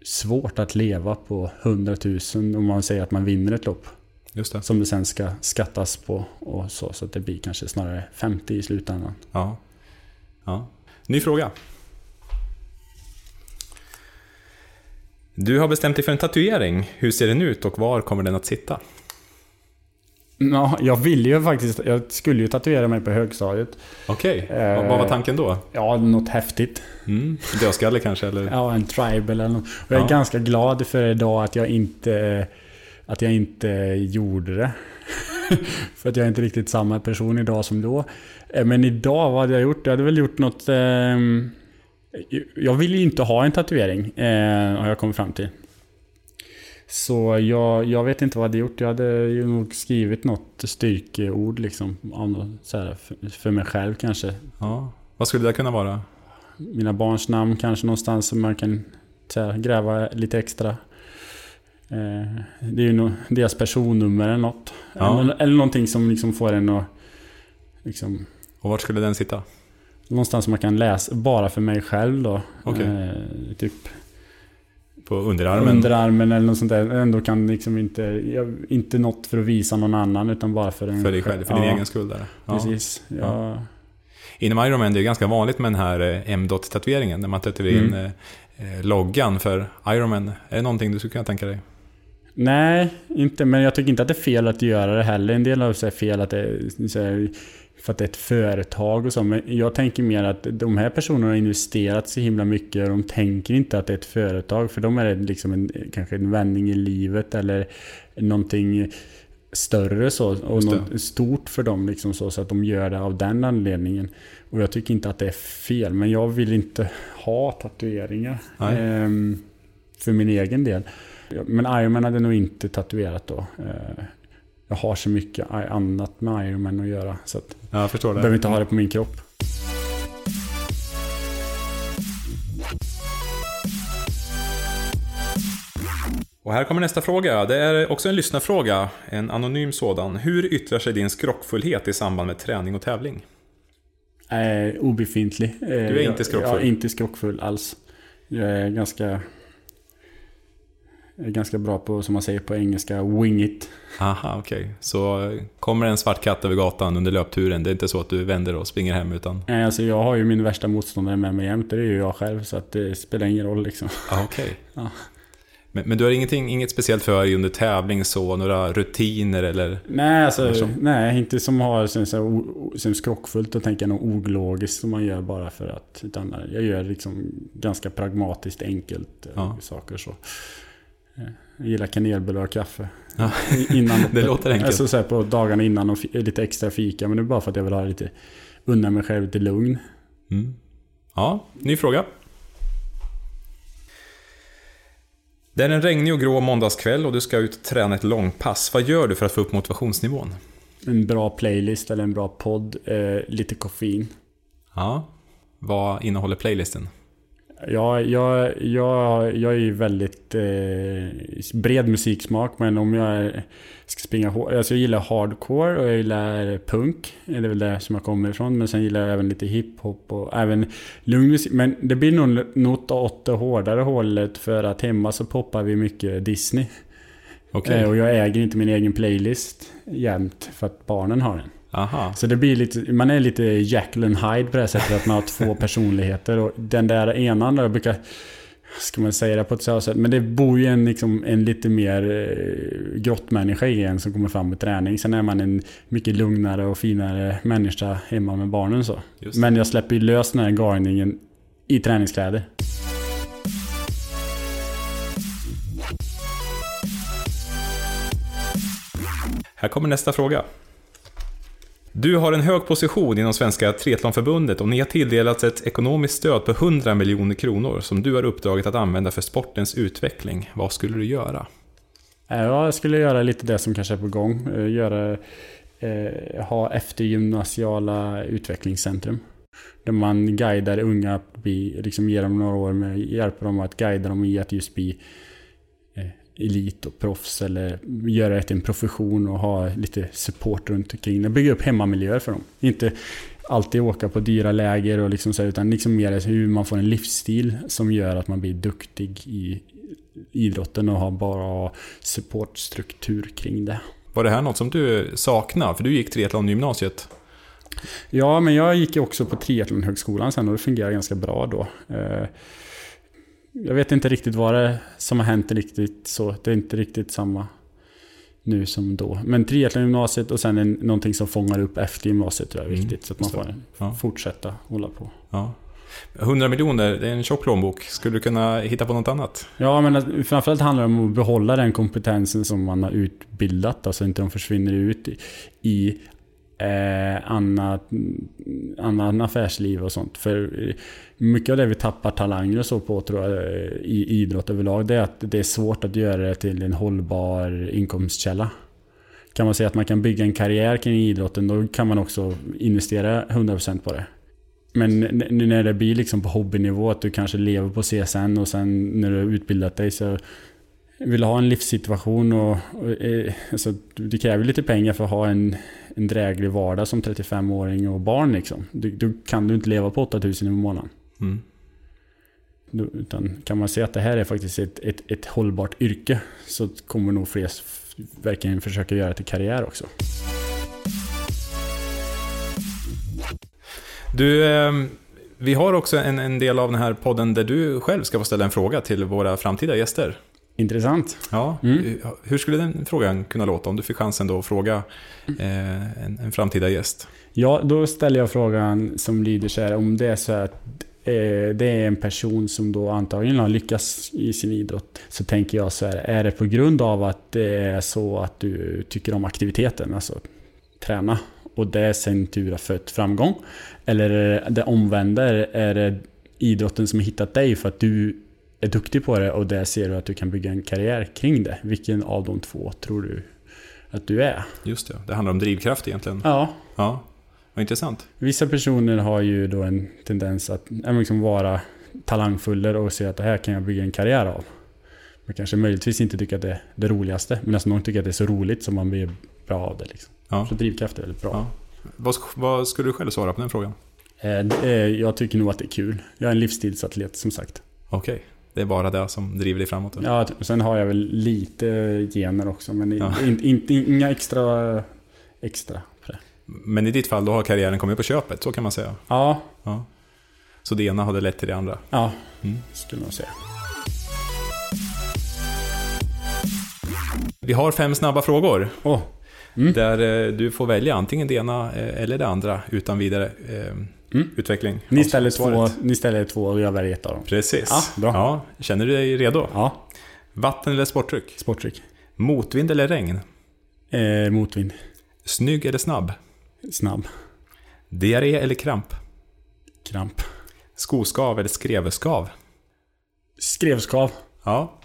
svårt att leva på 100 000 om man säger att man vinner ett lopp. Just det. Som det sen ska skattas på och så. Så att det blir kanske snarare 50 i slutändan. Ja. ja. Ny fråga. Du har bestämt dig för en tatuering. Hur ser den ut och var kommer den att sitta? Ja, jag vill ju faktiskt, jag skulle ju tatuera mig på högstadiet. Okej, Eh. vad var tanken då? Ja, något häftigt. Mm. Dödskalle kanske, eller? Ja, en tribal eller något. Och jag är Ja. ganska glad för idag att jag inte, att jag inte gjorde det. <laughs> för att jag är inte riktigt samma person idag som då. Eh, Men idag, vad hade jag gjort? Jag hade väl gjort något... ehm, jag vill ju inte ha en tatuering, eh, har jag kommit fram till. Så jag, jag vet inte vad jag hade gjort. Jag hade ju nog skrivit något styrkeord liksom. Så här, för, mig själv kanske. Ja. Vad skulle det kunna vara? mina barns namn kanske någonstans som man kan här, gräva lite extra. Eh, det är ju nog deras personnummer eller något. Ja. Eller, eller någonting som liksom får en att... Liksom, Och vart skulle den sitta? någonstans som man kan läsa bara för mig själv då. Okej. Eh, typ På underarmen? underarmen eller något sånt där. Ändå kan liksom inte... Inte något för att visa någon annan utan bara för en För dig själv, för din ja, egen skull där. Ja. Precis. Ja. Inom Ironman det är det ganska vanligt med den här eh, M-dot-tatueringen, där man tatuerar in Mm. eh, eh, loggan för Ironman. Är det någonting du skulle kunna tänka dig? Nej, inte. Men jag tycker inte att det är fel att göra det heller. En del är fel att det är, för att det är ett företag och så. Men jag tänker mer att de här personerna har investerat så himla mycket och de tänker inte att det är ett företag. För dem är det liksom en, kanske en vändning i livet eller någonting större så. Och något stort för dem liksom så. Så att de gör det av den anledningen. Och jag tycker inte att det är fel. Men jag vill inte ha tatueringar. Ehm, för min egen del. Men Ironman hade nog inte tatuerat då. Eh, jag har så mycket annat med Ironman att göra. Så att jag förstår det. Jag behöver inte ha det på min kropp. Och här kommer nästa fråga. Det är också en lyssnarfråga, en anonym sådan. Hur yttrar sig din skrockfullhet i samband med träning och tävling? Eh, obefintlig. du är inte skrockfull? Jag är inte skrockfull alls. Jag är ganska är ganska bra på, som man säger på engelska, wing it. Aha, okej. Okay. Så kommer en svart katt över gatan under löpturen, det är inte så att du vänder och springer hem utan? Nej, alltså jag har ju min värsta motståndare med mig jämt, det är ju jag själv, så att det spelar ingen roll liksom. Ah. Okay. <laughs> Ja. Men, men, du har ingenting, inget speciellt för dig under tävling så? Några rutiner eller? Nej, alltså, nej inte som har sen, så, sen skrockfullt och tänka något ologiskt som man gör bara för att. Utan jag gör liksom ganska pragmatiskt enkelt eh, ja. saker så. Jag gillar kanelbullar och kaffe. Ja. Innan, <laughs> det låter enkelt. Alltså så på dagarna innan och lite extra fika. Men det är bara för att jag vill ha lite unna mig själv lite lugn. Mm. Ja, ny fråga. Det är en regnig och grå måndagskväll och du ska ut och träna ett långpass. Vad gör du för att få upp motivationsnivån? En bra playlist eller en bra podd. Eh, lite koffein. Ja. Vad innehåller playlisten? Ja, jag, jag, jag är ju väldigt eh, bred musiksmak men om jag ska springa hårt. Alltså jag gillar hardcore och jag gillar punk. Det är väl det som jag kommer ifrån. Men sen gillar jag även lite hiphop och även lugn musik. Men det blir nog något åt det hårdare hållet för att hemma så poppar vi mycket Disney. Okay. Eh, och jag äger inte min egen playlist jämt för att barnen har den. Aha. Så det blir lite, man är lite and Hyde på det sättet att man har två <laughs> personligheter. Och den där ena, jag brukar ska man säga det på ett så sätt. Men det bor ju en, liksom, en lite mer eh, grottmänniska i en som kommer fram med träning. Sen är man en mycket lugnare och finare människa hemma med barnen så. Men jag släpper ju lös den här garningen i träningskläder. Här kommer nästa fråga. Du har en hög position inom Svenska Triathlonförbundet och ni har tilldelats ett ekonomiskt stöd på 100 miljoner kronor som du har uppdraget att använda för sportens utveckling. Vad skulle du göra? Ja, jag skulle göra lite det som kanske är på gång. Eh, göra, eh, ha eftergymnasiala utvecklingscentrum. Där man guidar unga, liksom ger dem några år med, hjälper dem att guida dem i att just bli elit och proffs eller göra det till en profession och ha lite support runt omkring det. Bygga upp hemmamiljöer för dem. Inte alltid åka på dyra läger och liksom så, utan liksom mer hur man får en livsstil som gör att man blir duktig i idrotten och har bara supportstruktur kring det. Var det här något som du saknar? För du gick triathlon-gymnasiet. Ja, men jag gick ju också på triathlonhögskolan sen och det fungerade ganska bra då. Jag vet inte riktigt vad det är som har hänt riktigt så. Det är inte riktigt samma nu som då. Men triathlon-gymnasiet och sen en, någonting som fångar upp efter gymnasiet tror jag är mm. viktigt. Mm, så att man får ja. fortsätta hålla på. Ja. 100 miljoner, det är en tjock plånbok. Skulle du kunna hitta på något annat? Ja, men framförallt handlar det om att behålla den kompetensen som man har utbildat. Alltså inte de försvinner ut i eh, annat, annan affärsliv och sånt. För eh, mycket av det vi tappar talanger och så på tror jag eh, i idrott överlag det är att det är svårt att göra det till en hållbar inkomstkälla. Kan man säga att man kan bygga en karriär kring idrotten då kan man också investera 100% på det. Men när det blir liksom på hobbynivå att du kanske lever på CSN och sen när du har utbildat dig så vill ha en livssituation och, och eh, alltså, det kräver lite pengar för att ha en, en dräglig vardag som 35-åring och barn liksom. Då kan du inte leva på 8000 i månaden. Mm. Utan kan man se att det här är faktiskt ett, ett, ett hållbart yrke så kommer nog fler verkligen försöka göra det till karriär också. Du, ehm, vi har också en, en del av den här podden där du själv ska få ställa en fråga till våra framtida gäster. Intressant. Ja, mm. hur skulle den frågan kunna låta om du fick chansen då att fråga eh, en, en, framtida gäst? Ja, då ställer jag frågan som lyder så här, om det är så att eh, det är en person som då antagligen har lyckats i sin idrott. Så tänker jag så här, är det på grund av att det är så att du tycker om aktiviteten, alltså träna, och det sen tur har fött framgång? Eller är det omvända, är det idrotten som har hittat dig för att du är duktig på det och där ser du att du kan bygga en karriär kring det. Vilken av de två tror du att du är? Just det, det handlar om drivkraft egentligen. Ja, Ja, vad intressant. vissa personer har ju då en tendens att liksom vara talangfulla och se att det här kan jag bygga en karriär av. Man kanske möjligtvis inte tycker att det är det roligaste, men någon tycker att det är så roligt som man blir bra av det. Liksom. Ja. Så drivkraft är väldigt bra. Ja. Vad, vad skulle du själv svara på den frågan? Eh, Jag tycker nog att det är kul. Jag är en livsstilsatlet som sagt. Okej, det är bara det som driver dig framåt? Ja, t- sen har jag väl lite gener också, men Ja. <laughs> in, inte inga extra, extra på det. Men i ditt fall, då har karriären kommit på köpet, så kan man säga. Ja, Ja. Så det ena hade lett till det andra. ja Mm. skulle jag säga. Vi har fem snabba frågor. Åh, Mm. Där eh, du får välja antingen det ena eh, eller det andra utan vidare eh, Mm. utveckling. ni, ställer två, ni ställer två och jag väljer ett av dem. Precis. Ja, bra. Ja, känner du dig redo? Ja, Vatten eller sportdryck? sportdryck. Motvind eller regn? Eh, motvind. Snygg eller snabb? Snabb. Diarré eller kramp? Kramp. Skoskav eller skreveskav? Skrevskav. Ja.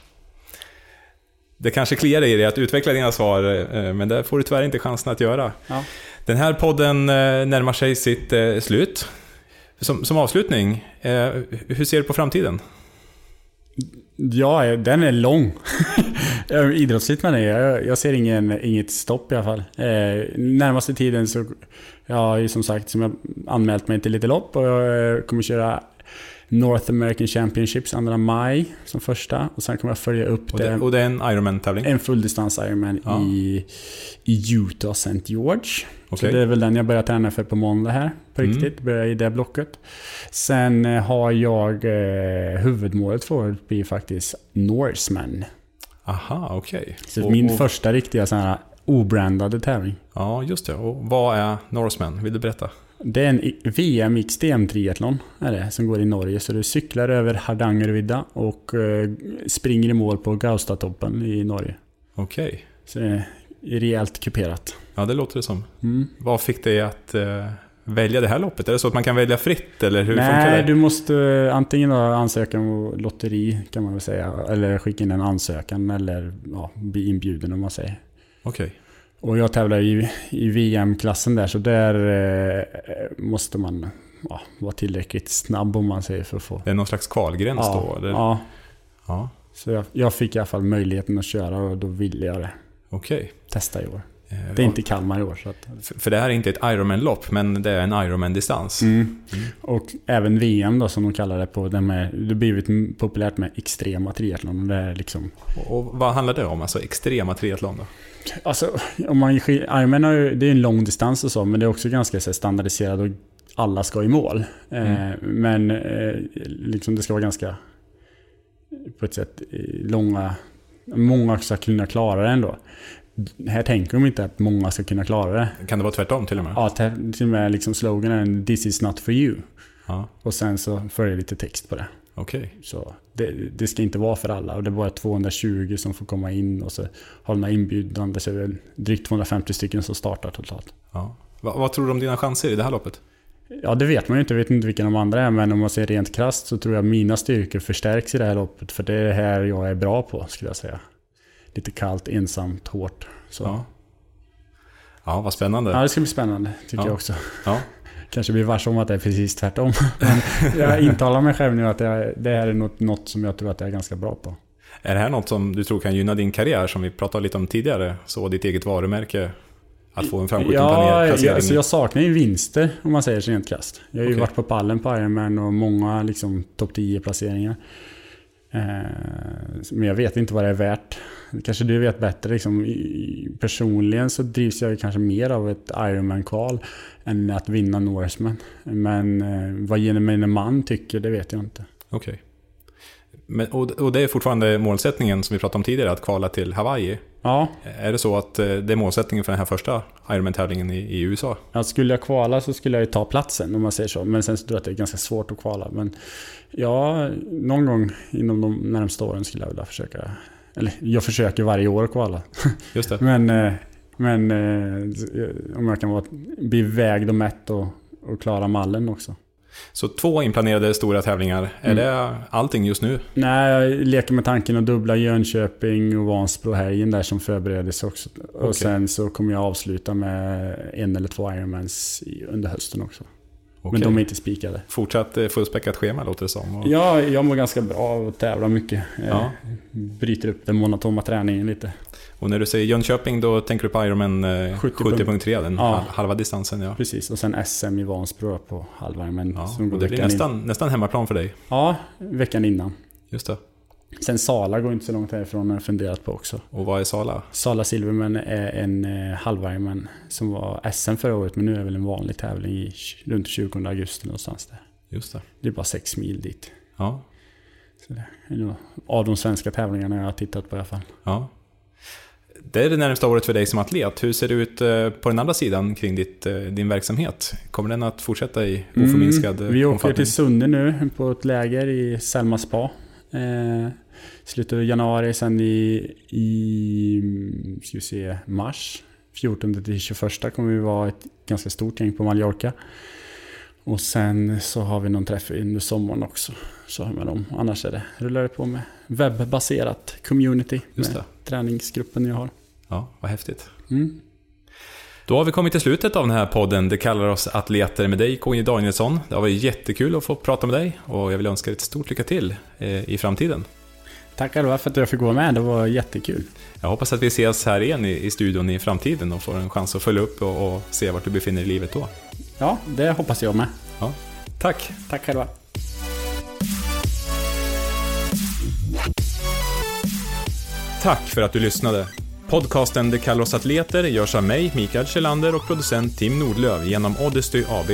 Det kanske kliar i dig att utveckla dina svar, eh, men det får du tyvärr inte chansen att göra. Ja. Den här podden eh, närmar sig sitt eh, slut. Som, som avslutning, eh, hur ser du på framtiden? Ja, den är lång. <laughs> Eh, Idrottsligt menar. Jag, jag ser ingen, inget stopp i alla fall. Eh, närmaste tiden så... Jag har ju som sagt som jag anmält mig till lite lopp och jag kommer köra North American Championships 2 maj som första. Och sen kommer jag följa upp Och det. det, och det är en Ironman-tävling? En fulldistans Ironman Ja. i, i Utah St. George. Så Okej. det är väl den jag börjar träna för på måndag här. På Mm. riktigt. Börjar i det blocket. Sen eh, har jag eh, huvudmålet för året blir faktiskt Norseman. Aha, okej. Så Och- min och- första riktiga sån här obrandade tävling. Ja, just det. Och vad är Norseman? Vill du berätta? Det är en i- VM extrem triathlon är det, som går i Norge. Så du cyklar över Hardangervidda och eh, springer i mål på Gaustatoppen i Norge. Okej. Så det är rejält kuperat. Ja, det låter det som. Mm. Vad fick dig att eh, välja det här loppet? Är det så att man kan välja fritt, eller hur Nej, du måste eh, antingen ansöka om lotteri kan man väl säga. Eller skicka in en ansökan eller ja, bli inbjuden om man säger. Okej. Och jag tävlar i, i VM-klassen där så där eh, måste man ja, vara tillräckligt snabb om man säger för att få... Det är någon slags kvalgräns Ja, då? Eller? ja, ja. så jag, jag fick i alla fall möjligheten att köra och då ville jag det. Okej. Testa i år. Eh, Det är inte Kalmar i år så att... För, för det här är inte ett Ironman-lopp, men det är en Ironman-distans. Mm. Och även VM då som de kallar det på. Med, det har blivit populärt med extrema triathlon. Det är liksom... Och, och vad handlar det om? Alltså extrema triathlon då? Alltså, om man, Ironman ju, det är en lång distans och så, men det är också ganska så här, standardiserat och alla ska i mål. Eh, men eh, liksom det ska vara ganska, på ett sätt, eh, långa... Många ska kunna klara det ändå. Här tänker de inte att många ska kunna klara det. Kan det vara tvärtom till och med? Ja, till och med liksom sloganen 'This is not for you' Ja. och sen så följer lite text på det. Okej. Så det, det ska inte vara för alla och det är bara 220 som får komma in och så har de här inbjudande så är det väl drygt 250 stycken som startar totalt. Ja. Va, vad tror du om dina chanser i det här loppet? Ja, det vet man ju inte. Jag vet inte vilka de andra är, men om man ser rent krasst så tror jag mina styrkor förstärks i det här loppet. För det är det här jag är bra på, skulle jag säga. Lite kallt, ensamt, hårt. Så. Ja. Ja, vad spännande. Ja, det ska bli spännande, tycker Ja. jag också. Ja. Kanske blir varse om att det är precis tvärtom. <laughs> Men jag intalar mig själv nu att det, det här är något, något som jag tror att jag är ganska bra på. Är det här något som du tror kan gynna din karriär, som vi pratade lite om tidigare? Så ditt eget varumärke, att få en framskjuten Ja, planer- jag, placering? alltså jag saknar ju vinster om man säger så rent krasst. Jag har ju varit på pallen på Ironman och många liksom, topp 10-placeringar. Eh, Eh, men jag vet inte vad det är värt. Kanske du vet bättre. Liksom, personligen så drivs jag kanske mer av ett Ironman-kval än att vinna Norseman. Men eh, vad gemene man tycker, det vet jag inte. Okej. Men, och, och det är fortfarande målsättningen som vi pratade om tidigare, att kvala till Hawaii. Ja, Är det så att eh, det är målsättningen för den här första Ironman-tävlingen i, i USA? Ja, skulle jag kvala så skulle jag ju ta platsen om man säger så. Men sen så tror jag att det är ganska svårt att kvala. Men ja, någon gång inom de närmsta åren skulle jag vilja försöka. Eller jag försöker varje år kvala. <laughs> Just det. Men, eh, men eh, om jag kan vara, bli vägd och mätt och, och klara mallen också. Så två inplanerade stora tävlingar. Är Mm. det allting just nu? Nej, jag leker med tanken att dubbla Jönköping och Vansbro helgen där som förberedelse också. Okej. Och sen så kommer jag avsluta med en eller två Ironmans under hösten också. Men Okej. de är inte spikade. Fortsatt eh, fullspäckat schema låter det som. Och, Ja, jag mår ganska bra av att tävla mycket. Eh, Ja. Bryter upp den monotoma träningen lite. Och när du säger Jönköping, då tänker du på Ironman eh, 70 70.3, den Ja. hal- halva distansen ja. Precis, och sen SM i Vansbro på halva. Men ja. som går Och det blir in. nästan, nästan hemmaplan för dig. Ja, veckan innan. Just det. Sen Sala går inte så långt härifrån, har jag funderat på också. Och vad är Sala? Sala Silverman är en eh, halv-Ironman som var SM förra året, men nu är det väl en vanlig tävling i, runt 20 augusti någonstans där. Just det. Det är bara sex mil dit. Ja. Så det är nog av de svenska tävlingarna jag har tittat på i alla fall. ja. Det är det närmsta året för dig som atlet. Hur ser det ut eh, på den andra sidan kring ditt, eh, din verksamhet? Kommer den att fortsätta i oförminskad Mm, vi åker omfattning? till Sunne nu på ett läger i Selma spa. Eh, slutet av januari, sen i, i ska vi se, mars 14 till 21 kommer vi vara ett ganska stort gäng på Mallorca. Och sen så har vi någon träff under sommaren också. Så med dem. Annars är det, rullar det på med webbaserat community. Just med det. träningsgruppen jag har. Ja, vad häftigt. Mm. Då har vi kommit till slutet av den här podden Det kallar oss atleter med dig, KJ Danielsson. Det har varit jättekul att få prata med dig och jag vill önska dig ett stort lycka till eh, i framtiden. Tack själva för att jag fick vara med. Det var jättekul. Jag hoppas att vi ses här igen i, studion i framtiden och får en chans att följa upp och, och se vart du befinner dig i livet då. Ja, det hoppas jag med. Ja. Tack! Tack själva. Tack för att du lyssnade. Podcasten Det kallar oss atleter görs av mig, Mikael Kjellander och producent Tim Nordlöv genom Oddesty AB.